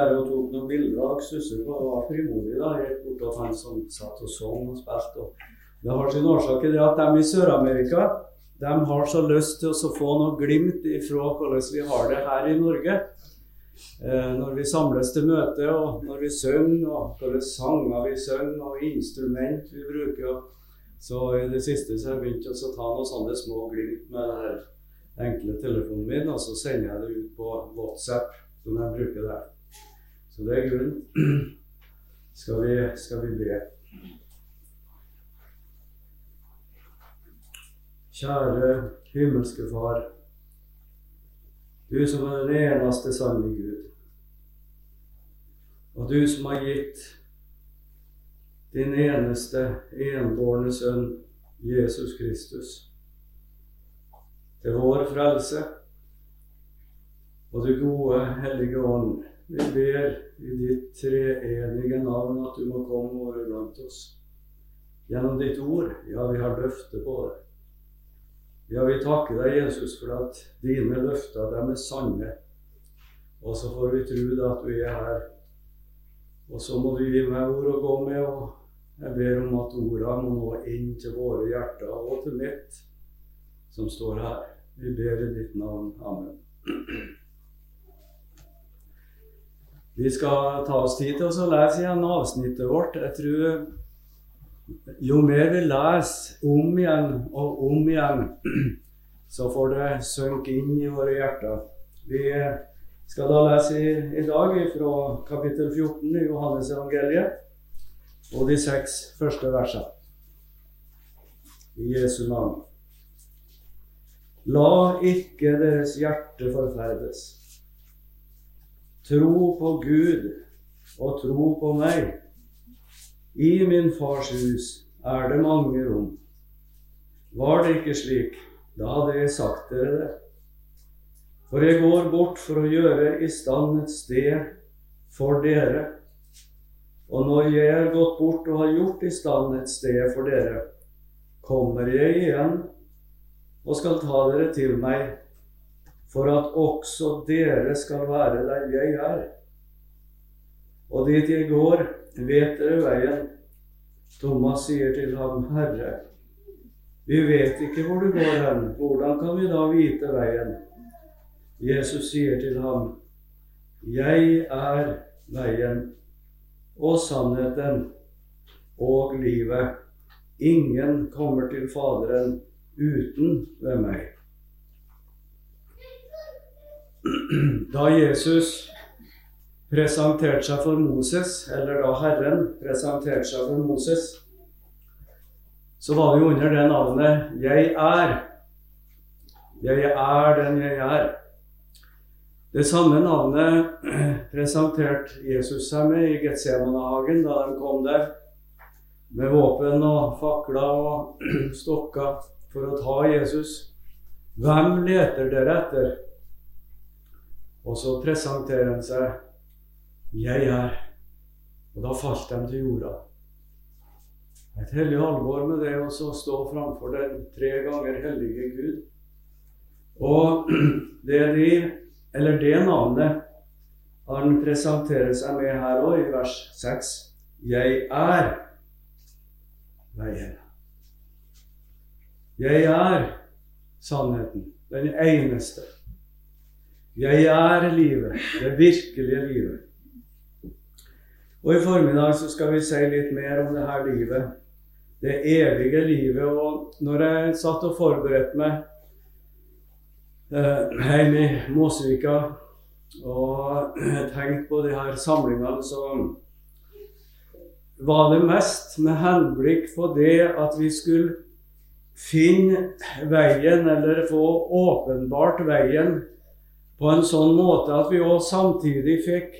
der og tok noen bilder av Susser. Det var frimodig da, helt bortåt han som satt og sang og spilte. Og det har sin årsak i det at de i Sør-Amerika de har så lyst til å få noe glimt ifra hvordan vi har det her i Norge. Eh, når vi samles til møte, og når vi synger, og hvilke sanger vi synger, og instrument vi bruker. Så i det siste så har jeg begynt å ta noen sånne små glimt med den enkle telefonen min, og så sender jeg det ut på WhatsApp, som jeg bruker der. Så det er grunnen. Skal vi, skal vi be. Kjære himmelske Far. Du som er den eneste sanne Gud. Og du som har gitt din eneste enbårne sønn, Jesus Kristus, til vår frelse. Og du gode, hellige ånd, vi ber i ditt treenige navn at du må komme og være blant oss. Gjennom ditt ord. Ja, vi har løfte på det. Ja, vi takker deg, Jesus, for at dine løfter dem er sanne. Og så får vi tro at du er her. Og så må du gi meg ord å gå med, og jeg ber om at ordene må nå inn til våre hjerter og til mitt, som står her. Vi ber i ditt navn. Amen. Vi skal ta oss tid til å lese igjen avsnittet vårt. Jeg tror jo mer vi leser om igjen og om igjen, så får det synke inn i våre hjerter. Vi skal da lese i, i dag fra kapittel 14 i Johannes evangeliet og de seks første versene. I Jesu navn. La ikke deres hjerte forferdes. Tro på Gud og tro på meg. I min fars hus er det mange rom. Var det ikke slik, da hadde jeg sagt dere det. For jeg går bort for å gjøre i stand et sted for dere. Og når jeg er gått bort og har gjort i stand et sted for dere, kommer jeg igjen og skal ta dere til meg, for at også dere skal være der jeg er. Og dit jeg går, Vet dere veien? Thomas sier til ham, Herre, vi vet ikke hvor du går hen. Hvordan kan vi da vite veien? Jesus sier til ham, Jeg er veien og sannheten og livet. Ingen kommer til Faderen uten ved meg. Da Jesus presenterte seg for Moses, eller da Herren presenterte seg for Moses, så var det jo under det navnet 'Jeg er'. Jeg er den jeg er. Det samme navnet presenterte Jesus seg med i Getsemanehagen da de kom der med våpen og fakler og stokker for å ta Jesus. Hvem leter dere etter? Og så presenterer han seg 'Jeg er'. Og da falt de til jorda. Et hellig alvor med det å stå framfor den tre ganger hellige Gud. Og det de, eller det navnet han presenterer seg med her òg, i vers 6. Jeg er veien. Jeg er sannheten, den eneste. Jeg er livet, det virkelige livet. Og i formiddag så skal vi si litt mer om det her livet. Det evige livet. Og når jeg satt og forberedte meg eh, hjemme i Måsevika og tenkte på de her samlingene, så var det mest med henblikk på det at vi skulle finne veien, eller få åpenbart veien, på en sånn måte at vi òg samtidig fikk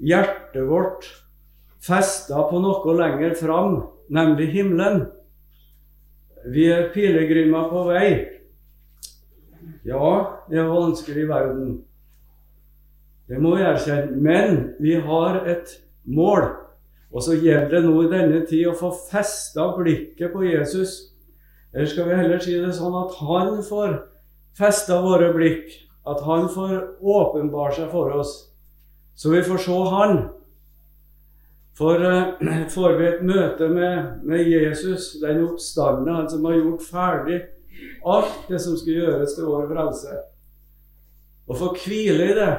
hjertet vårt festa på noe lenger fram, nemlig himmelen. Vi er pilegrimer på vei. Ja, det er vanskelig i verden. Det må vi erkjenne. Men vi har et mål. Og så gjelder det nå i denne tid å få festa blikket på Jesus. Eller skal vi heller si det sånn at han får festa våre blikk, at han får åpenbare seg for oss. Så vi får se Han. For uh, får vi et møte med, med Jesus, den oppstandende, han som har gjort ferdig alt det som skal gjøres til vår frelse, og få hvile i det,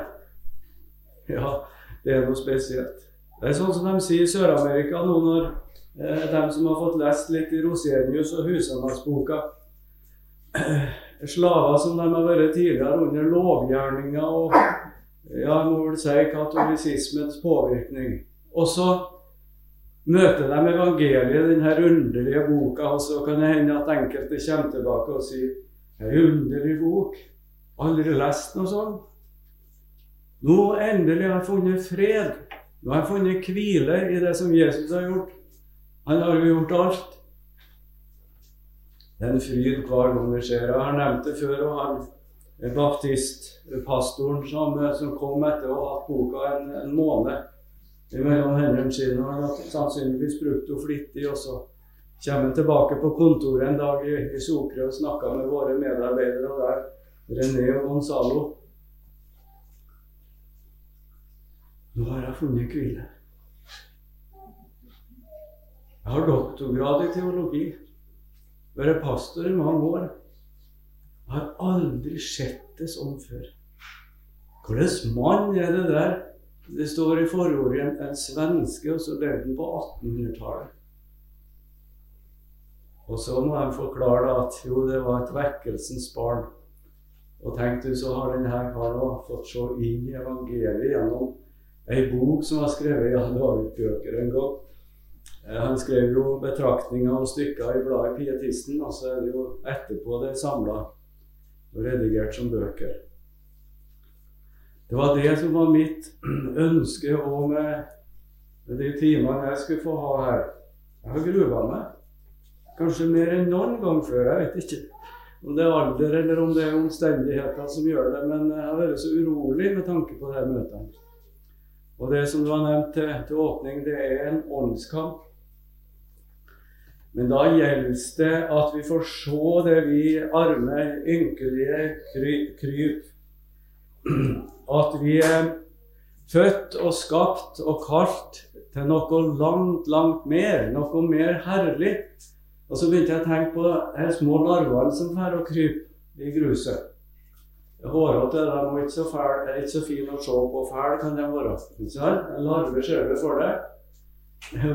ja, det er noe spesielt. Det er sånn som de sier i Sør-Amerika nå når eh, de som har fått lest litt i Rosenius og Husanas-boka Slaver som de har vært tidligere under lovgjerninger og ja, må vel si katolisismens påvirkning. Og så møter de evangeliet, denne underlige boka, og så kan det hende at enkelte kommer tilbake og sier Ei underlig bok. Aldri lest noe sånt. Nå endelig har jeg funnet fred. Nå har jeg funnet hvile i det som Jesus har gjort. Han har jo gjort alt. Er fryd hver gang det skjer. Jeg har nevnt det før. og han Baptistpastoren som, som, kom etter å ha hatt boka en, en måned mellom hendene sine. Han sannsynligvis brukte henne flittig. Og så kommer han tilbake på kontoret en dag i, i Sokre og snakker med våre medarbeidere. og der René og Gonzalo Nå har jeg funnet hvile. Jeg har doktorgrad i teologi. Vært pastor i mange år. Jeg har aldri sett det sånn før. Hvilken mann er det der? Det står i forordet en, en svenske, og så levde han på 1800-tallet. Og så må de forklare at jo, det var et vekkelsens barn. Og tenk du, så har denne karen fått se inn i evangeliet gjennom ei bok som var skrevet i bøker en gang. Eh, han skrev jo betraktninger og stykker i bladet Pietisten, og så er det jo etterpå det samla og redigert som bøker. Det var det som var mitt ønske òg med, med de timene jeg skulle få ha her. Jeg har grua meg. Kanskje mer enn noen gang før. Jeg vet ikke om det er alder eller om det er omstendigheter som gjør det, men jeg har vært så urolig med tanke på dette møtet. Og det som du har nevnt til, til åpning, det er en åndskamp. Men da gjelder det at vi får se det vi arme, ynkelige kryp. At vi er født og skapt og kalt til noe langt, langt mer. Noe mer herlig. Og så begynte jeg å tenke på de små larvene som drar og kryper i gruset. Hårete de er ikke så, fæl, er ikke så fine å se på. Fæl kan de være. Larver ser vi for deg.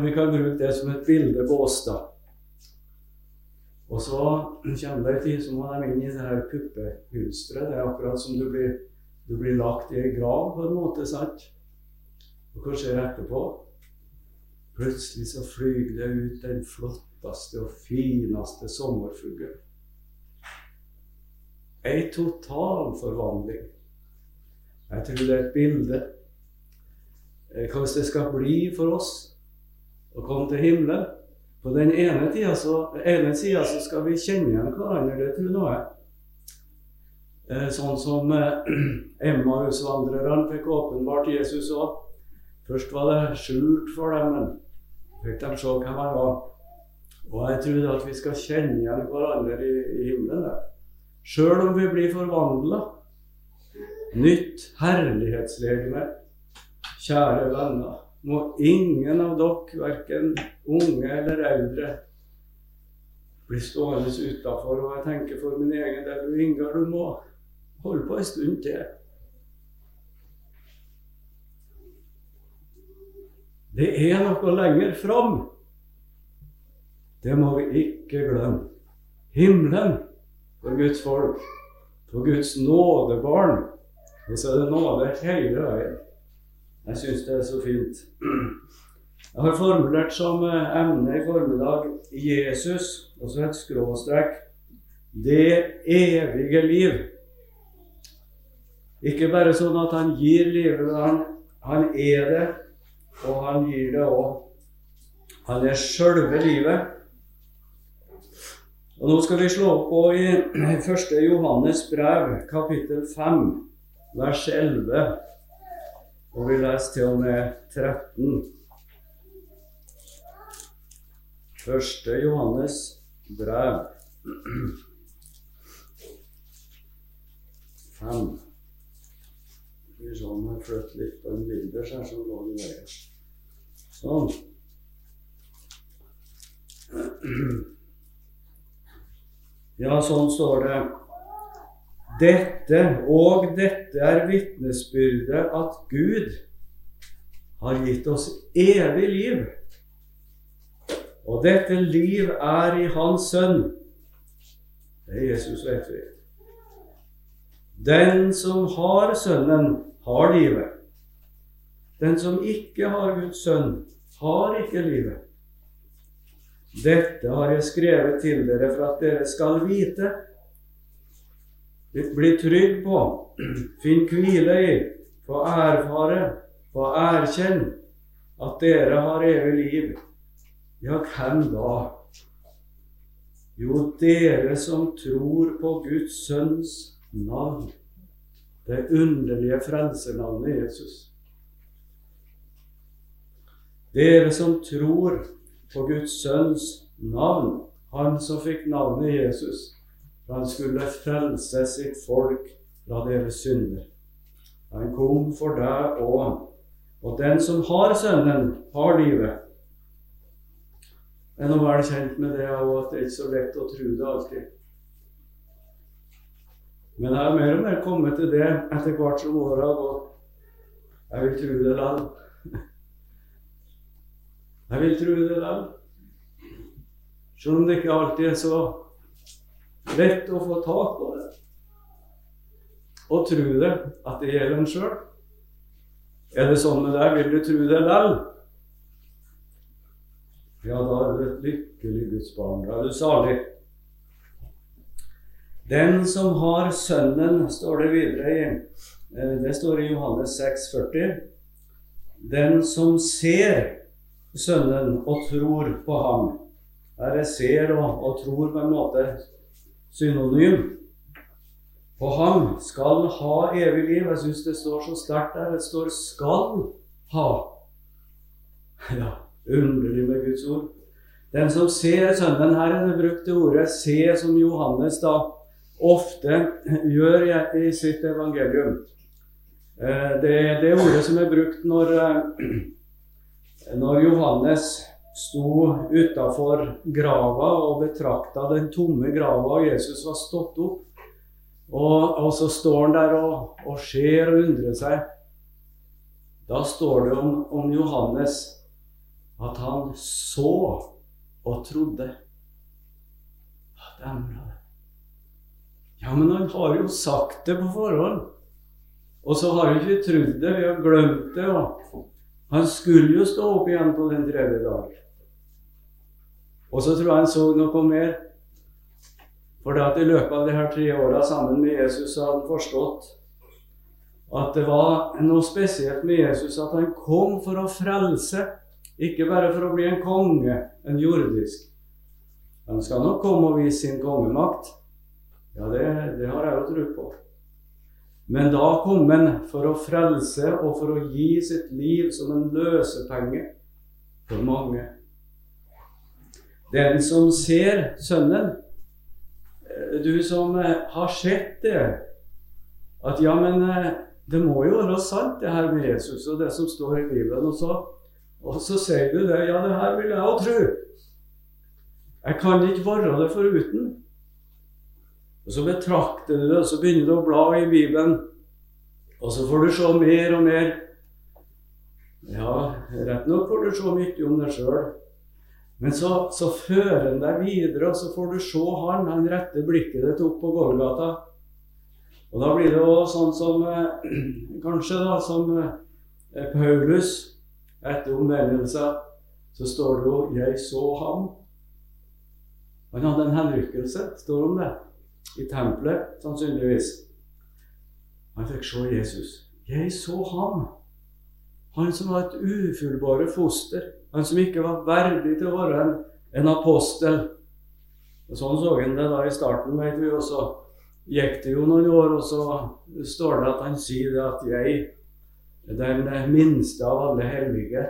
Vi kan bruke det som et bilde på oss, da. Og så kommer det en tid så må de inn i det her puppehulstret. Det er akkurat som du blir, du blir lagt i ei grav, på en måte. sant? Og hva skjer etterpå? Plutselig så flyr det ut den flotteste og fineste sommerfuglen. Ei total forvandling. Jeg tror det er et bilde Hva hvordan det skal bli for oss å komme til himmelen. På den ene, tida så, ene sida så skal vi kjenne igjen hverandre, det tror jeg. Eh, sånn som eh, Emmaus-vandrerne fikk åpenbart Jesus òg. Først var det skjult for dem, men fikk de se hvem han var. Og jeg tror at vi skal kjenne igjen hverandre i, i himmelen. sjøl om vi blir forvandla. Nytt herlighetslegeme. Kjære venner, må ingen av dere, verken unge eller eldre, bli stående utafor. Og jeg tenker for min egen del, du Ingar, du må holde på en stund til. Det er noe lenger fram. Det må vi ikke glemme. Himmelen for Guds folk, for Guds nådebarn. Og så er det nåde hele veien. Jeg syns det er så fint. Jeg har formulert som eh, emne i formiddag Jesus, og så et skråstrek det evige liv. Ikke bare sånn at han gir livet, han, han er det, og han gir det òg. Han er sjølve livet. Og Nå skal vi slå på i 1. Johannes brev, kapittel 5, vers 11. Og vi leser til og med 13. Første Johannes brev 5. Skal vi se om jeg flytter litt på en bilde her som lå i veien. Sånn. Ja, sånn står det. Dette og dette er vitnesbyrdet at Gud har gitt oss evig liv. Og dette liv er i Hans Sønn. Det er Jesus, vet vi. Den som har Sønnen, har livet. Den som ikke har Guds sønn, har ikke livet. Dette har jeg skrevet til dere for at dere skal vite. Bli trygg på, finn hvile i, få erfare, få erkjenne at dere har evig liv. Ja, hvem da? Jo, dere som tror på Guds sønns navn. Det underlige frelsernavnet Jesus. Dere som tror på Guds sønns navn, han som fikk navnet Jesus, for han skulle frelse sitt folk fra deres synder. Han kom for deg òg. Og den som har Sønnen, har livet. Jeg er nå vel kjent med det og at det er ikke så lett å tro det alltid. Men jeg har mer og mer kommet til det etter hvert som året har gått. Jeg vil tro det likevel. Jeg vil tro det likevel. Selv om det ikke alltid er så lett å få tak på det. Og tro det, at det gjelder en sjøl. Er det sånn med deg? Vil du tro det likevel? Ja, da er du et lykkelig Guds barn. Da er du salig. Den som har Sønnen, står det videre i eh, Det står i Johannes 6, 40. Den som ser Sønnen og tror på ham. Her er ser og, og tror på en måte synonym. På han skal ha evig liv. Jeg syns det står så sterkt der. Det står 'skal ha'. Ja, underlig med Guds ord. Den som ser Sønnen Her er det brukte ordet 'se', som Johannes da ofte gjør i sitt evangelium. Eh, det er det ordet som er brukt når, eh, når Johannes sto utafor grava og betrakta den tomme grava, og Jesus var stått opp. Og, og så står han der og, og ser og undrer seg. Da står det om, om Johannes at han så og trodde. Ja, men han har jo sagt det på forhånd. Og så har vi ikke trodd det, vi har glemt det. Han skulle jo stå opp igjen på den tredje dag. Og så tror jeg han så noe mer. For at i løpet av de her tre åra sammen med Jesus så hadde han forstått at det var noe spesielt med Jesus at han kom for å frelse. Ikke bare for å bli en konge, en jordisk. Han skal nok komme og vise sin kongemakt. Ja, det, det har jeg jo tro på. Men da kom han for å frelse og for å gi sitt liv som en løsepenge for mange. Den som ser Sønnen, eh, du som eh, har sett det At ja, men eh, det må jo være sant, det her med Jesus og det som står i Bibelen. Og så og så sier du det. Ja, det her vil jeg òg tro. Jeg kan ikke være det foruten. Og så betrakter du det, og så begynner du å bla i Bibelen. Og så får du se mer og mer. Ja, rett nok får du se mye om deg sjøl. Men så, så fører han deg videre, og så får du se han. Han retter blikket ditt opp på Golgata. Og da blir det òg sånn som eh, Kanskje da som eh, Paulus etter omvendelsen så står det jo 'Jeg så ham'. Han hadde en henrykkelse, står det om det, i tempelet sannsynligvis. Han fikk se Jesus. 'Jeg så ham'. Han som var et ufullbare foster. Han som ikke var verdig til å være en, en apostel. Og Sånn så han det da i starten, vet vi. Og så gikk det jo noen år, og så står det at han sier at 'jeg' er den minste av alle hellige.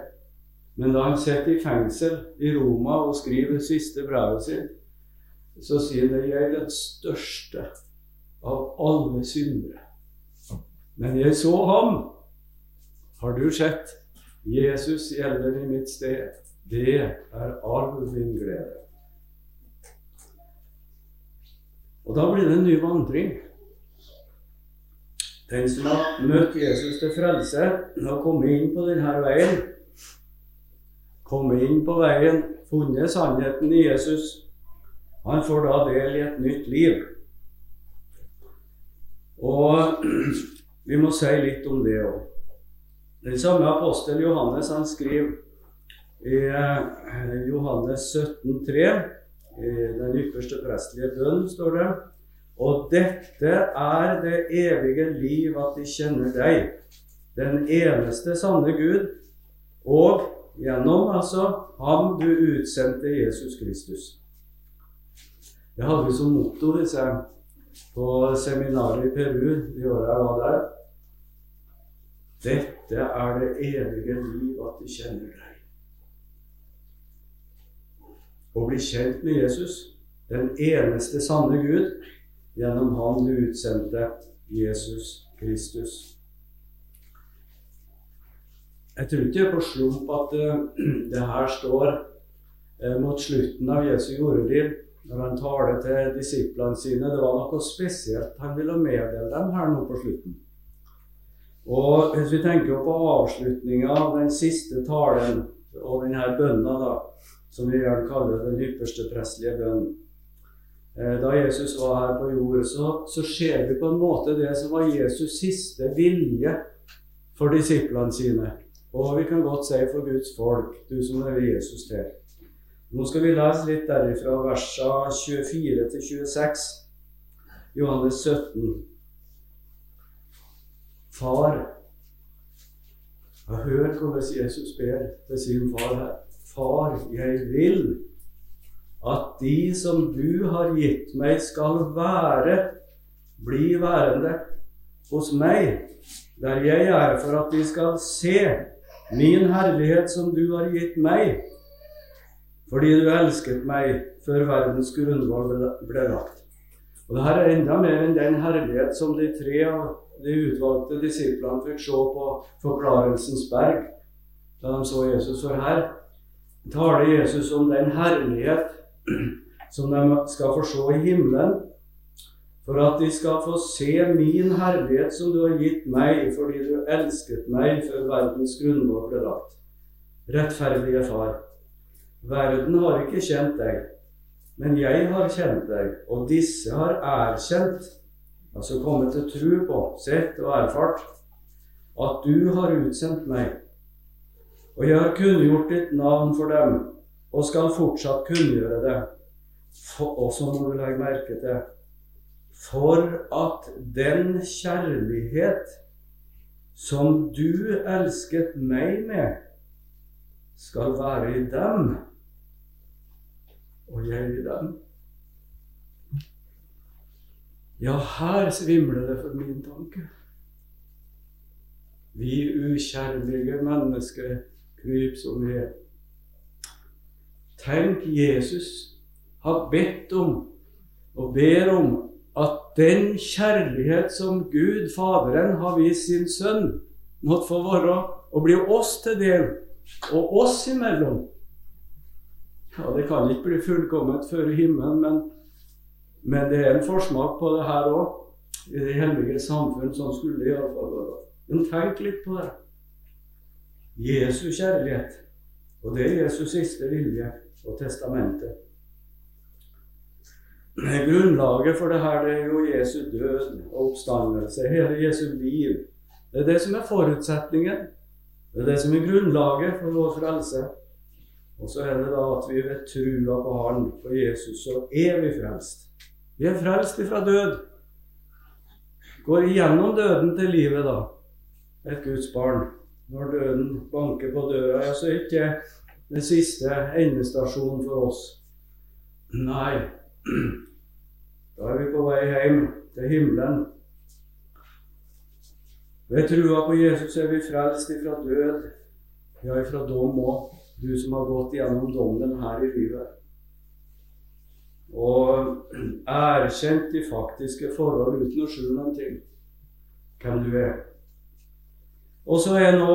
Men da han sitter i fengsel i Roma og skriver siste brevet sitt, så sier han 'Jeg er den største av alle syndere'. Men jeg så ham. Har du sett? Jesus gjelder i mitt sted. Det er all min glede. Og da blir det en ny vandring. Den som har møtt Jesus til frelse, har kommet inn på denne veien, kommet inn på veien, funnet sannheten i Jesus, han får da del i et nytt liv. Og vi må si litt om det òg. Den samme apostel Johannes han skriver i Johannes Johannes 17,3 i den ypperste prestelige bønn, står det og dette er det evige liv, at de kjenner deg, den eneste sanne Gud, og gjennom altså ham du utsendte Jesus Kristus. Det hadde vi som motto disse, på seminaret i Peru de åra jeg var der. Dette er det evige liv, at de kjenner deg. Å bli kjent med Jesus, den eneste sanne Gud, gjennom Han du utsendte, Jesus Kristus. Jeg tror ikke på slump at uh, det her står uh, mot slutten av Jesu jordeliv, når han taler til disiplene sine. Det var noe spesielt han ville meddele dem her nå på slutten. Og Hvis vi tenker på avslutninga av den siste talen og denne bønna, da, som vi gjerne kaller den ypperste prestelige bønnen Eh, da Jesus var her på jord, så, så ser vi på en måte det som var Jesus' siste vilje for disiplene sine. Og vi kan godt si for Guds folk, du som er Jesus til. Nå skal vi lese litt derifra versa 24 til 26. Johannes 17. Far Jeg hører hvordan Jesus ber til sin far her. Far, jeg vil at de som du har gitt meg, skal være, bli værende hos meg, der jeg er, for at de skal se min herlighet som du har gitt meg, fordi du elsket meg før verdens grunnvoll ble lagt. Og det her er enda mer enn den herlighet som de tre av de utvalgte disiplene fikk se på Forklarelsens berg da de så Jesus. For her taler Jesus om den herlighet som de skal få se i himmelen, for at de skal få se min herlighet som du har gitt meg, fordi du elsket meg før verdens grunnmål ble lagt. Rettferdige Far, verden har ikke kjent deg, men jeg har kjent deg, og disse har erkjent, altså kommet til tro på, sett og erfart, at du har utsendt meg. Og jeg har kunngjort ditt navn for dem, og skal fortsatt kunngjøre det. og så må du legge merke til For at den kjærlighet som du elsket meg med, skal være i dem, og jeg i dem. Ja, her svimler det for min tanke. Vi ukjærlige mennesker kryp som vi er. Tenk, Jesus har bedt om og ber om at den kjærlighet som Gud, Faderen, har vist sin sønn, måtte få være og bli oss til del, og oss imellom. Ja, Det kan ikke bli fullkomment før himmelen, men, men det er en forsmak på det her òg. I det hellige samfunn. Sånn skulle det iallfall være. Men tenk litt på det. Jesu kjærlighet. Og det er Jesus siste vilje og testamentet. Grunnlaget for det her det er jo Jesu død og oppstandelse, hele Jesu liv. Det er det som er forutsetningen. Det er det som er grunnlaget for vår frelse. Og så er det da at vi ved trua på Han, på Jesus, så er vi frelst. Vi er frelst ifra død. Går igjennom døden til livet, da. Et Guds barn. Når døden banker på døra, ja, så er ikke den siste endestasjonen for oss. Nei, da er vi på vei hjem til himmelen. Ved trua på Jesus er vi frelst ifra død, ja, ifra dom òg, du som har gått gjennom dommen her i livet. Og erkjent de faktiske forhold uten å skjule noen ting. hvem du er. Og så er nå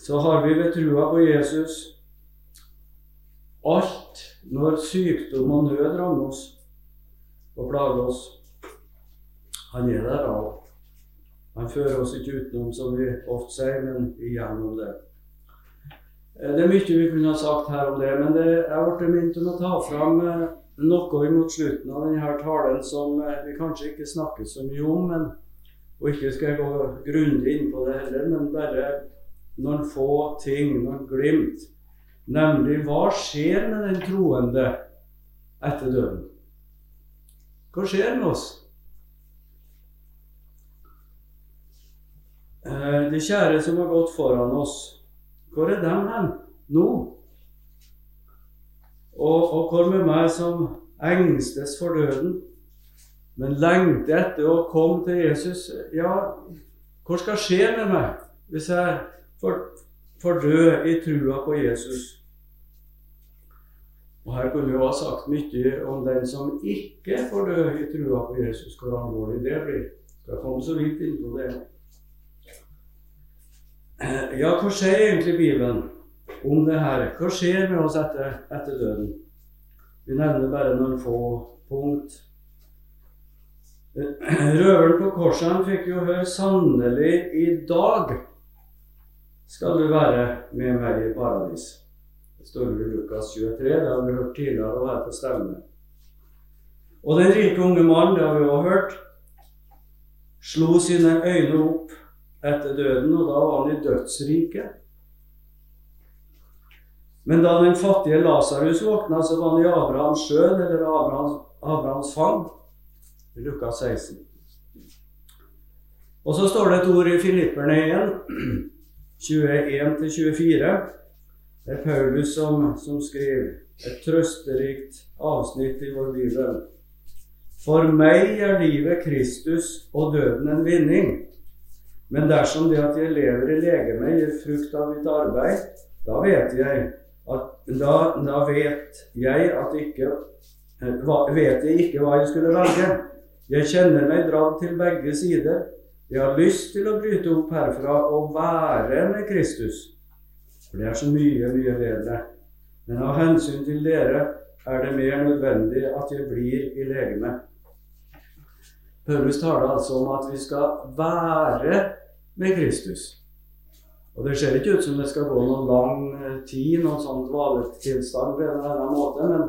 Så har vi ved trua på Jesus alt når sykdom og nød rammer oss og plager oss. Han er der alt. Han fører oss ikke utenom, som vi ofte sier, men igjennom det. Eh, det er mye vi kunne ha sagt her om det, men det, jeg ble minnet om å ta fram eh, noe mot slutten av denne talen som eh, vi kanskje ikke snakker så mye om. Men, og ikke skal jeg gå grundig inn på det heller, men bare noen få ting, noen glimt. Nemlig hva skjer med den troende etter døden? Hva skjer med oss? De kjære som har gått foran oss, hvor er dem hen nå? Og, og hvor med meg som engstes for døden, men lengter etter å komme til Jesus Ja, hva skal skje med meg hvis jeg får, får dø i trua på Jesus? Og Her kunne vi ha sagt mye om den som ikke får dø i trua på Jesus, hvor alvorlig det blir. Skal komme så vidt inn på det. Ja, hva skjer egentlig i Bibelen om det her? Hva skjer med oss etter, etter døden? Vi nevner bare noen få punkt. Røveren på korset fikk jo høre sannelig i dag skal du være med meg i paradis. Det står i Lukas 23. Det har vi hørt tidligere og her på stevnet. Og den rike unge mannen, det har vi også hørt, slo sine øyne opp etter døden, og da var han i dødsriket. Men da den fattige Lasarus våkna, så var han i Abrahams sjøl, eller Abrahams, Abrahams fang. Lukas 16. Og så står det et ord i Filipperne igjen, 21-24. Det er Paulus som, som skriver et trøsterikt avsnitt i vår bibel. For meg er livet Kristus og døden en vinning. Men dersom det at jeg lever i legemet, gir frukt av mitt arbeid, da vet jeg at da, da vet jeg at ikke vet jeg ikke hva jeg skulle velge. Jeg kjenner meg dratt til begge sider. Jeg har lyst til å bryte opp herfra og være med Kristus. For det er så mye, mye bedre. Men av hensyn til dere er det mer nødvendig at jeg blir i legemet. Paulus taler altså om at vi skal være med Kristus. Og Det ser ikke ut som det skal gå noen lang eh, tid, noen sånn dvaletilstand på en eller annen måte, men,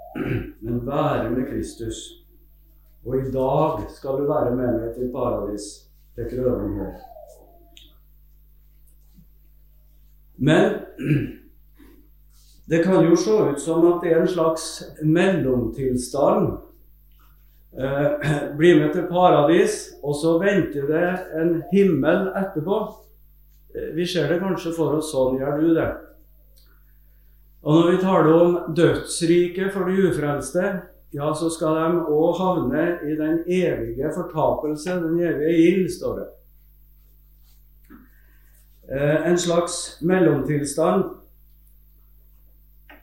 men være med Kristus. Og i dag skal du være med meg til paradis, til krøven her. Men det kan jo se ut som at det er en slags mellomtilstand eh, bli med til paradis, og så venter det en himmel etterpå. Eh, vi ser det kanskje for oss sånn. Gjør du det? Og når vi taler om dødsriket for de ufrelste, ja, så skal de òg havne i den evige fortapelse, den evige ild, står det. Eh, en slags mellomtilstand.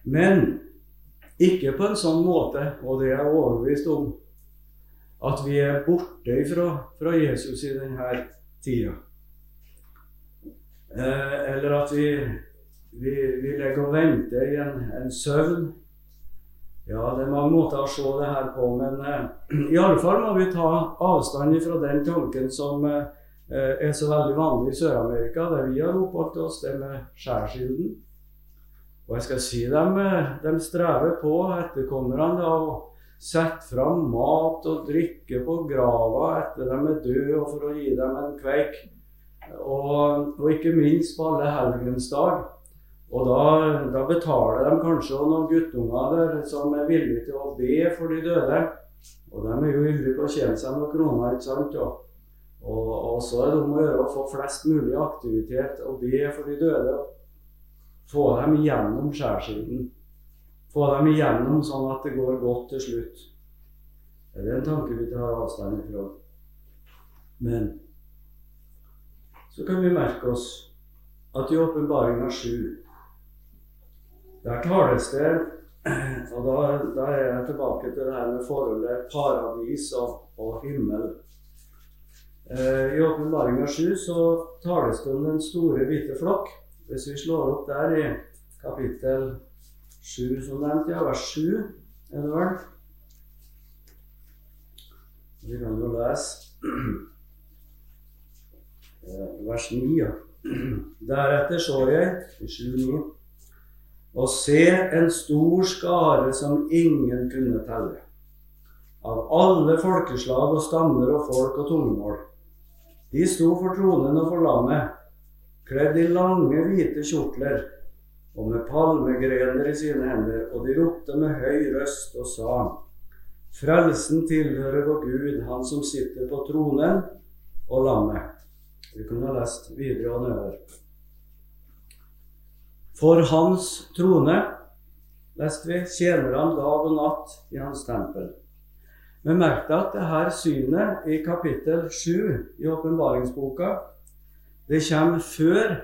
Men ikke på en sånn måte, og det er jeg overbevist om, at vi er borte ifra, fra Jesus i denne tida. Eh, eller at vi, vi, vi, legger og venter i en, en, søvn. Ja, det er mange måter å se det her på, men eh, i alle fall må vi ta avstand fra den tanken som eh, er så veldig vanlig i Sør-Amerika, der vi har oppholdt oss, det med skjærsilden. Og jeg skal si dem, eh, de strever på, etterkommerne, da, Sett fram mat og drikke på grava etter dem er døde, og for å gi dem en kveik. Og, og ikke minst på alle helgens dag. Og da, da, betaler de kanskje noen guttunger der som er villige til å be for de døde. Og de er jo ivrige på å tjene seg noen kroner, ikke sant? Og, og, og så er det om å gjøre å få flest mulig aktivitet og be for de døde. Få dem gjennom skjærsilden. Få dem igjennom sånn at det går godt til slutt. Det er en tanke vi tar avstand ifra. Men så kan vi merke oss at i Åpenbaringa 7 der tales det Og da, da, er jeg tilbake til det her med forholdet paradis og, og himmel. Eh, I åpenbaringa 7 så tales det om den store, hvite flokk. Hvis vi slår opp der i kapittel 7, som nevnt, ja, vers 7 er det vel. Vi kan jo lese eh, vers 9. Ja. Deretter så jeg, i 7.9, og se en stor skare som ingen kunne telle, av alle folkeslag og stammer og folk og tungemål. De sto for tronen og for lammet, kledd i lange, hvite kjortler og med palmegrener i sine hender, og de ropte med høy røst og sa:" Frelsen tilhører vår Gud, Han som sitter på tronen, og lammet. Vi kunne ha lest videre og nedover. For hans trone, leste vi, tjener han dag og natt i hans tempel. Men merk deg at det her synet i kapittel 7 i åpenbaringsboka, det kommer før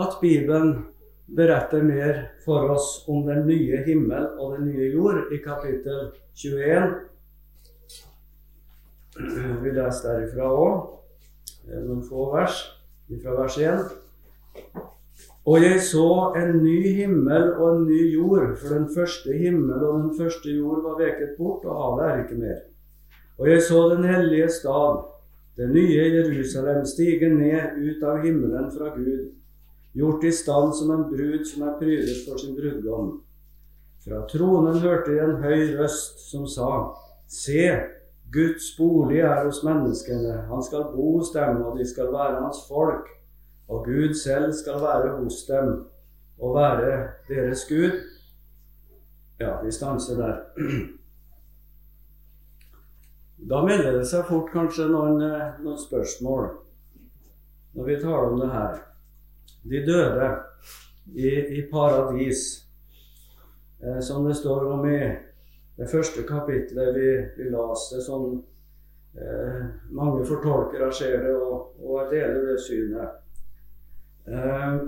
at Bibelen beretter mer for oss om den nye himmel og den nye jord i kapittel 21. Vi leser derifra òg noen få vers fra vers 1. Og jeg så en ny himmel og en ny jord, for den første himmel og den første jord var veket bort, og havet er ikke mer. Og jeg så den hellige stad, det nye Jerusalem, stige ned ut av himmelen fra Gud, gjort i stand som en brud som er prydet for sin brudgom. Fra tronen hørte jeg en høy røst som sa, Se, Guds bolig er hos menneskene. Han skal bo hos dem, og de skal være hans folk. Og Gud selv skal være hos dem og være deres Gud. Ja, vi stanser der. Da melder det seg fort kanskje noen, eh, noen spørsmål når vi taler om det her. De døde i, i paradis, eh, som det står om i det første kapitlet vi, vi leste, som eh, mange fortolkere ser det, og, og deler det synet. Eh,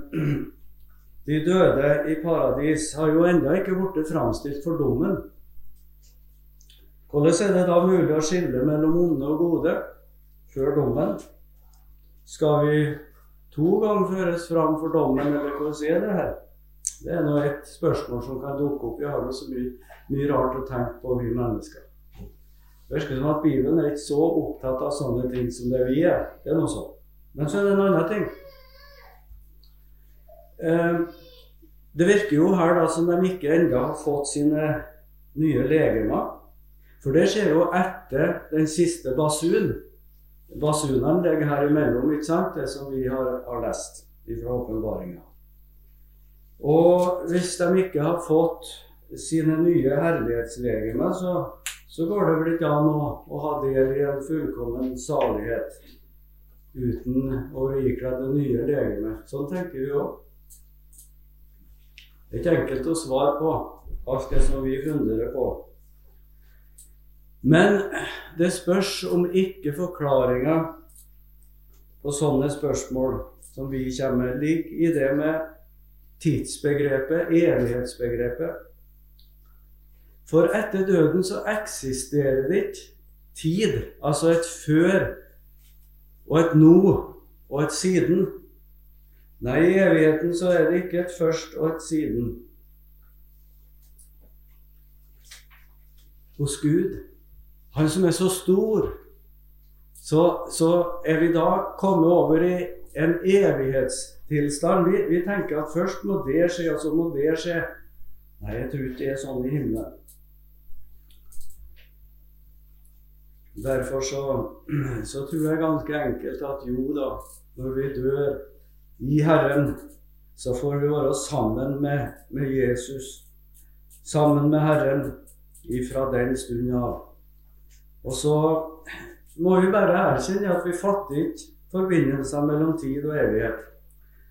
de døde i paradis har jo ennå ikke blitt framstilt for dommen. Hvordan er det da mulig å skille mellom onde og gode før dommen? Skal vi to ganger føres fram for dommen, eller hva sier det her? Det er nå et spørsmål som kan dukke opp. Vi har jo så mye, mye rart å tenke på, vi mennesker. Det virker som at Bibelen er ikke så opptatt av sånne ting som det vi er. Det er noe sånt. Men så er det en annen ting. Eh, det virker jo her da som de ikke ennå har fått sine nye legemer. For det skjer jo etter den siste basun. Basunene ligger her imellom, ikke sant? det som vi har, har lest fra åpenbaringa. Og hvis de ikke har fått sine nye herlighetslegemer, så, så går det vel ikke an å, å, ha del i en fullkommen salighet uten å ikle det nye legemet. Sånn tenker vi òg. Det er ikke enkelt å svare på alt det som vi funderer på. Men det spørs om ikke forklaringa på sånne spørsmål som vi kommer med, ligger i det med tidsbegrepet, evighetsbegrepet. For etter døden så eksisterer det ikke tid, altså et før og et nå og et siden. Nei, i evigheten så er det ikke et først og et siden. Hos Gud, Han som er så stor, så, så er vi da kommet over i en evighetstilstand. Vi, vi, tenker at først må det skje, og så må det skje. Nei, jeg tror ikke det er sånn i himmelen. Derfor så, så, tror jeg ganske enkelt at jo da, når vi dør i Herren, så får vi være sammen med, med Jesus, sammen med Herren ifra den stund av. Og så må vi bare erkjenne at vi fatter ikke forbindelser mellom tid og evighet.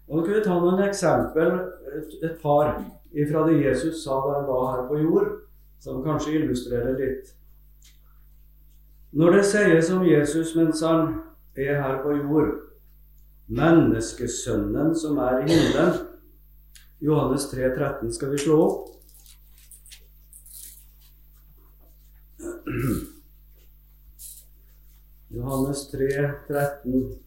Og Nå kan vi ta noen eksempel, et, et par fra det Jesus sa da han var her på jord, som kanskje illustrerer litt. Når det sies om Jesus mens han er her på jord, menneskesønnen som er i himmelen Johannes 3, 13 skal vi slå opp. Johannes 3, 13.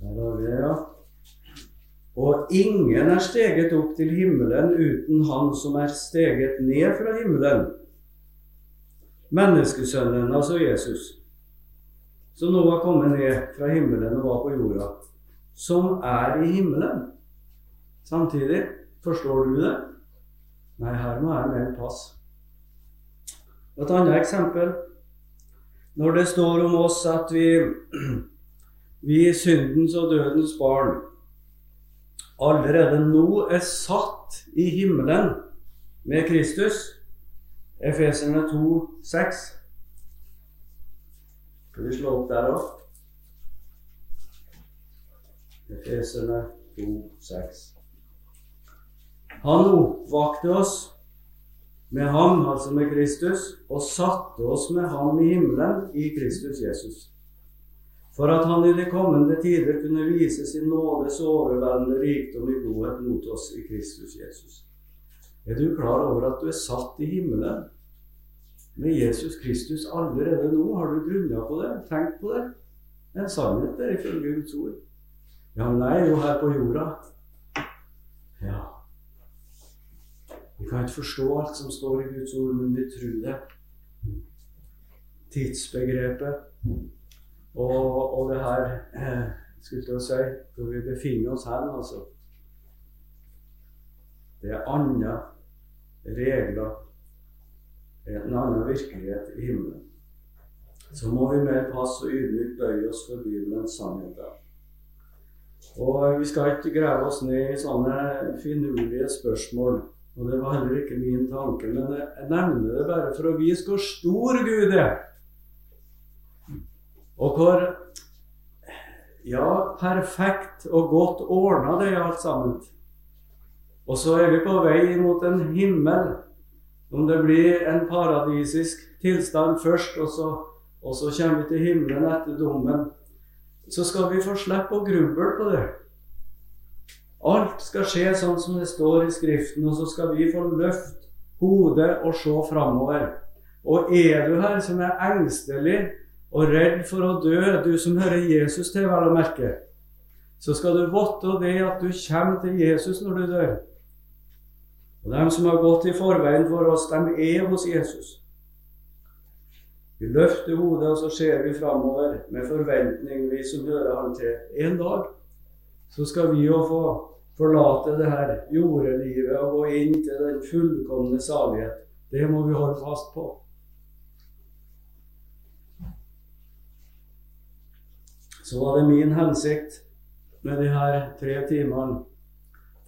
Der har vi det, ja. Og ingen er steget opp til himmelen uten Han som er steget ned fra himmelen. Menneskesønnen, altså Jesus, som nå var kommet ned fra himmelen og var på jorda, som er i himmelen. Samtidig, forstår du det? Nei, her må jeg melde pass. Et annet eksempel. Når det står om oss at vi, vi syndens og dødens barn allerede nå er satt i himmelen med Kristus. Efeserne 2, 6. Skal vi slå opp der òg? Efeserne 2, 6. Han oppvakte oss med ham, altså med Kristus, og satte oss med ham i himmelen i Kristus Jesus for at han i de kommende tider kunne vise sin nådes overveldende rikdom i godhet mot oss i Kristus Jesus. Er du klar over at du er satt i himmelen med Jesus Kristus allerede nå? Har du grunna på det? Tenkt på det? En sannhet, det, ifølge Guds ord. Ja, men jeg er jo her på jorda. Ja. Vi kan ikke forstå alt som står i Guds ord, men vi tror det. Tidsbegrepet og, og det her eh, skulle til si hvor vi befinner oss hen, altså. Det er andre regler, en annen virkelighet i himmelen. Så må vi mer pass og ydmykt bøye oss for Bibelens sannheter. Og vi skal ikke grave oss ned i sånne finurlige spørsmål. Og det var heller ikke min tanke, men jeg nevner det bare for å vise hvor stor Gud er. Og hvor ja, perfekt og godt ordna det er alt sammen. Og så er vi på vei mot en himmel. Om det blir en paradisisk tilstand først, og så, og så kommer vi til himmelen etter dommen, så skal vi få slippe å gruble på det. Alt skal skje sånn som det står i Skriften, og så skal vi få løfte hodet og se framover. Og er du her som er engstelig og redd for å dø, du som hører Jesus til, vel å merke, så skal du votte det at du kommer til Jesus når du dør. Og dem som har gått i forveien for oss, de er hos Jesus. Vi løfter hodet, og så ser vi framover med forventning, vi som hører Han til. En dag så skal vi jo få forlate det her jordelivet og gå inn til den fullkomne salighet. Det må vi holde fast på. så var det min hensikt med de her tre timene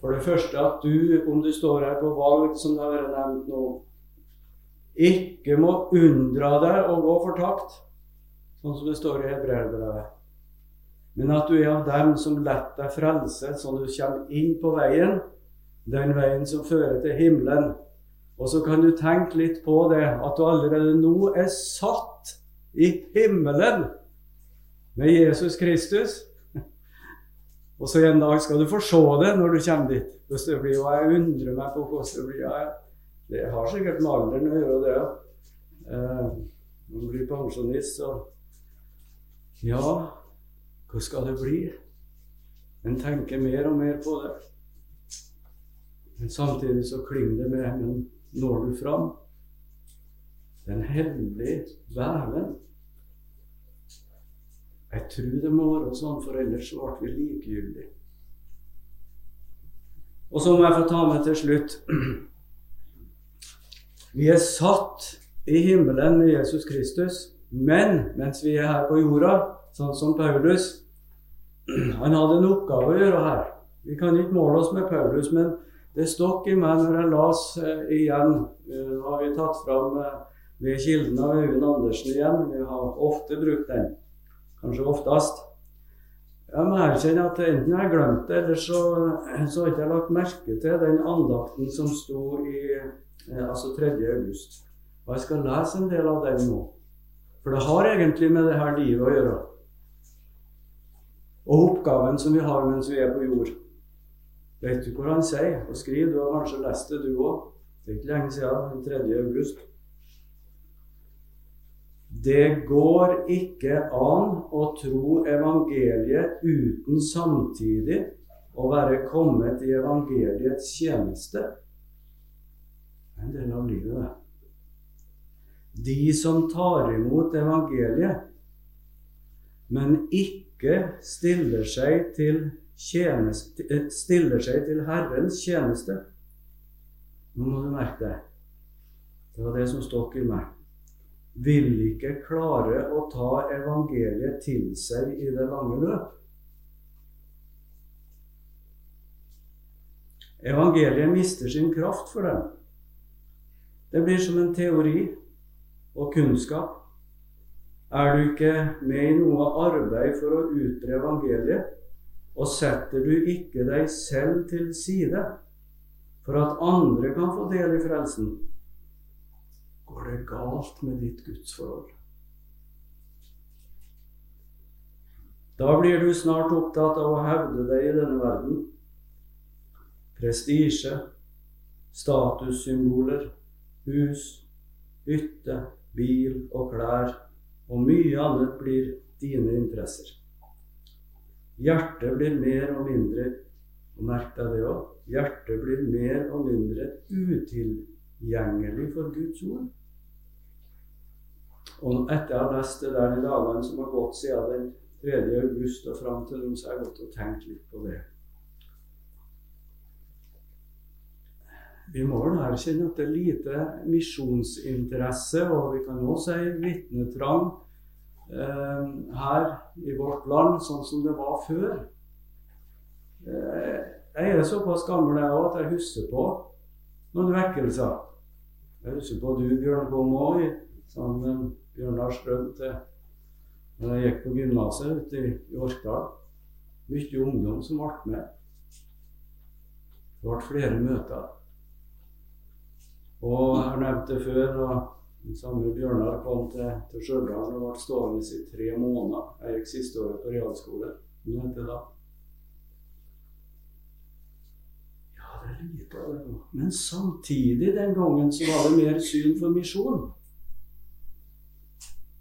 For det første at du, om du står her på valg, som det har vært nevnt nå, ikke må unndra deg å gå fortapt, sånn som det står i Hebreerbrevet. Men at du er av dem som lar deg frelse, at du kommer inn på veien, den veien som fører til himmelen. Og så kan du tenke litt på det, at du allerede nå er satt i himmelen med Jesus Kristus. Og så en dag skal du få se det når du kommer dit. Hvis det blir, og Jeg undrer meg på hvordan det blir. Jeg, det har sikkert med alderen å gjøre, det òg. Eh, når man blir pensjonist, så Ja, hva skal det bli? En tenker mer og mer på det. Men samtidig så klinger det med Men når du fram? Den hellige veven jeg tror det må være sånn, for ellers ble vi likegyldige. Og så må jeg få ta med til slutt Vi er satt i himmelen med Jesus Kristus, men mens vi er her på jorda, sånn som Paulus Han hadde en oppgave å gjøre her. Vi kan ikke måle oss med Paulus, men det stokk i meg når jeg las eh, igjen. Uh, har vi tatt fram uh, ved kilden av Øyvind Andersen igjen. Vi har ofte brukt den kanskje oftest. Jeg må erkjenne at enten jeg glemte, glemt det, eller så, så har jeg ikke lagt merke til den andakten som sto i eh, altså 3. august. Og jeg skal lese en del av den nå. For det har egentlig med det her livet å gjøre. Og oppgaven som vi har mens vi er på jord. Vet du hvor han sier og skriver? Du har kanskje lest det, du òg. Det er ikke lenge siden, 3. august. Det går ikke an å tro evangeliet uten samtidig å være kommet i evangeliets tjeneste. Det er en del av livet, det. De som tar imot evangeliet, men ikke stiller seg til, tjeneste, eh, stiller seg til Herrens tjeneste Nå må du merke deg. Det var det som stokk i meg. Vil ikke klare å ta evangeliet til seg i det lange løp. Evangeliet mister sin kraft for dem. Det blir som en teori og kunnskap. Er du ikke med i noe arbeid for å utbre evangeliet, og setter du ikke deg selv til side for at andre kan få del i frelsen, går det galt med ditt gudsforhold. Da blir du snart opptatt av å hevde deg i denne verden. Prestisje, statussymboler, hus, hytte, bil og klær og mye annet blir dine interesser. Hjertet blir mer og mindre og merk deg det òg hjertet blir mer og mindre utilgjengelig for Guds ord. Og etter jeg har lest det der i dagene som har gått siden den 3. august og fram til nå, så har jeg gått og tenkt litt på det. Vi må vel erkjenne at det er lite misjonsinteresse, og vi kan også si vitnetrang eh, her i vårt land, sånn som det var før. Eh, jeg er såpass gammel jeg òg at jeg husker på noen vekkelser. Jeg husker på du, Bjørn, kom òg sammen med Bjørnar Strøm til da jeg gikk på gymnaset ute i, i Orkdal. Mye ungdom som ble med. Det ble flere møter. Og jeg har nevnt det før, og samme Bjørnar kom til, til Stjørdal og ble stående i tre måneder. Jeg gikk siste året på realskole. Ja, det er lite av det. Men samtidig, den gangen, så var det mer syn for misjon.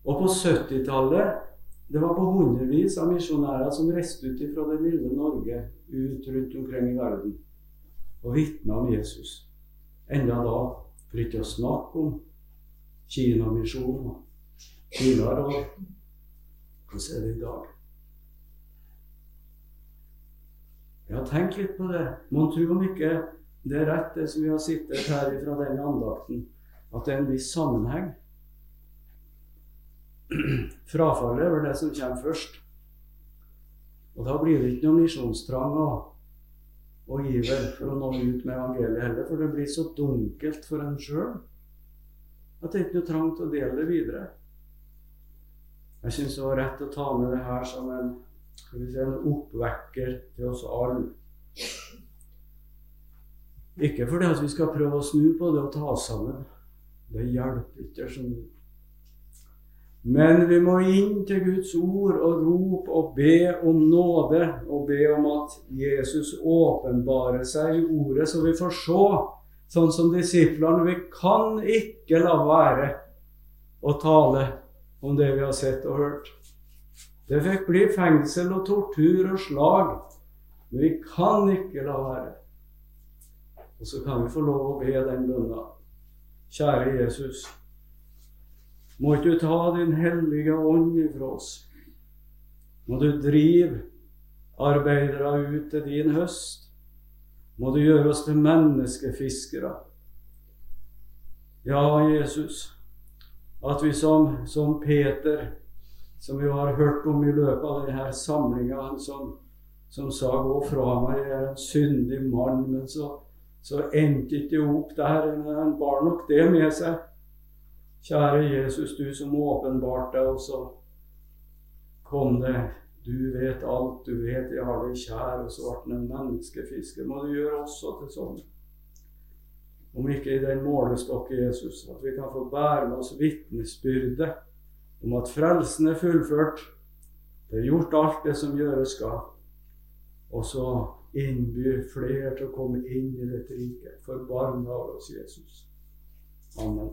Og på 70-tallet det var på hundrevis av misjonærer som reiste ut fra det lille Norge ut rundt omkring i verden og vitna om Jesus. Enda da for ikke å snakke om Kinamisjonen tidligere år. Hvordan er det i dag? Ja, tenk litt på det. Mon tro om ikke det er rett, det som vi har sittet her fra denne andakten, at det er en viss sammenheng. Frafallet er vel det som kommer først. Og da blir det ikke noe misjonstrang og og iver for å nå ut med evangeliet heller, for det blir så dunkelt for en sjøl at det ikke er noe trang til å dele det videre. Jeg syns det var rett å ta med det her som en, si, en oppvekker til oss alle. Ikke fordi at vi skal prøve å snu på det og ta oss sammen. Det hjelper ikke. som men vi må inn til Guds ord og rope og be om nåde, og be om at Jesus åpenbarer seg i ordet, så vi får se, sånn som disiplene. Vi kan ikke la være å tale om det vi har sett og hørt. Det fikk bli fengsel og tortur og slag, men vi kan ikke la være. Og så kan vi få lov å be den bønna. Kjære Jesus. Må du ta Din hellige ånd ifra oss. Må du drive arbeidere ut til din høst. Må du gjøre oss til menneskefiskere. Ja, Jesus, at vi som, som Peter, som vi har hørt om i løpet av denne samlinga, som, som sa 'gå fra meg, jeg er en syndig mann', men så, så endte ikke opp der. Han bar nok det med seg. Kjære Jesus, du som åpenbarte deg, og så kom Du vet alt, du vet jeg har deg kjær, og så ble menneskefisker. Må du gjøre også til sånn. Om ikke i den målestokk, Jesus, at vi kan få bære med oss vitnesbyrdet om at frelsen er fullført. Det er gjort alt det som gjøres skal. Og så innbyr flere til å komme inn i dette riket. Forbarm deg over oss, Jesus. Amen.